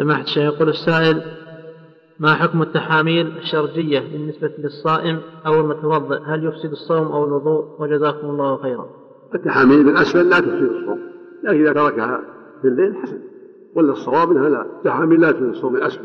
سماحة الشيخ يقول السائل ما حكم التحاميل الشرجية بالنسبة للصائم أو المتوضئ؟ هل يفسد الصوم أو الوضوء؟ وجزاكم الله خيرا. التحاميل بالأسفل لا تفسد الصوم لكن إذا تركها في الليل حسن ولا الصواب إنها لا التحاميل لا تفسد الصوم الأسفل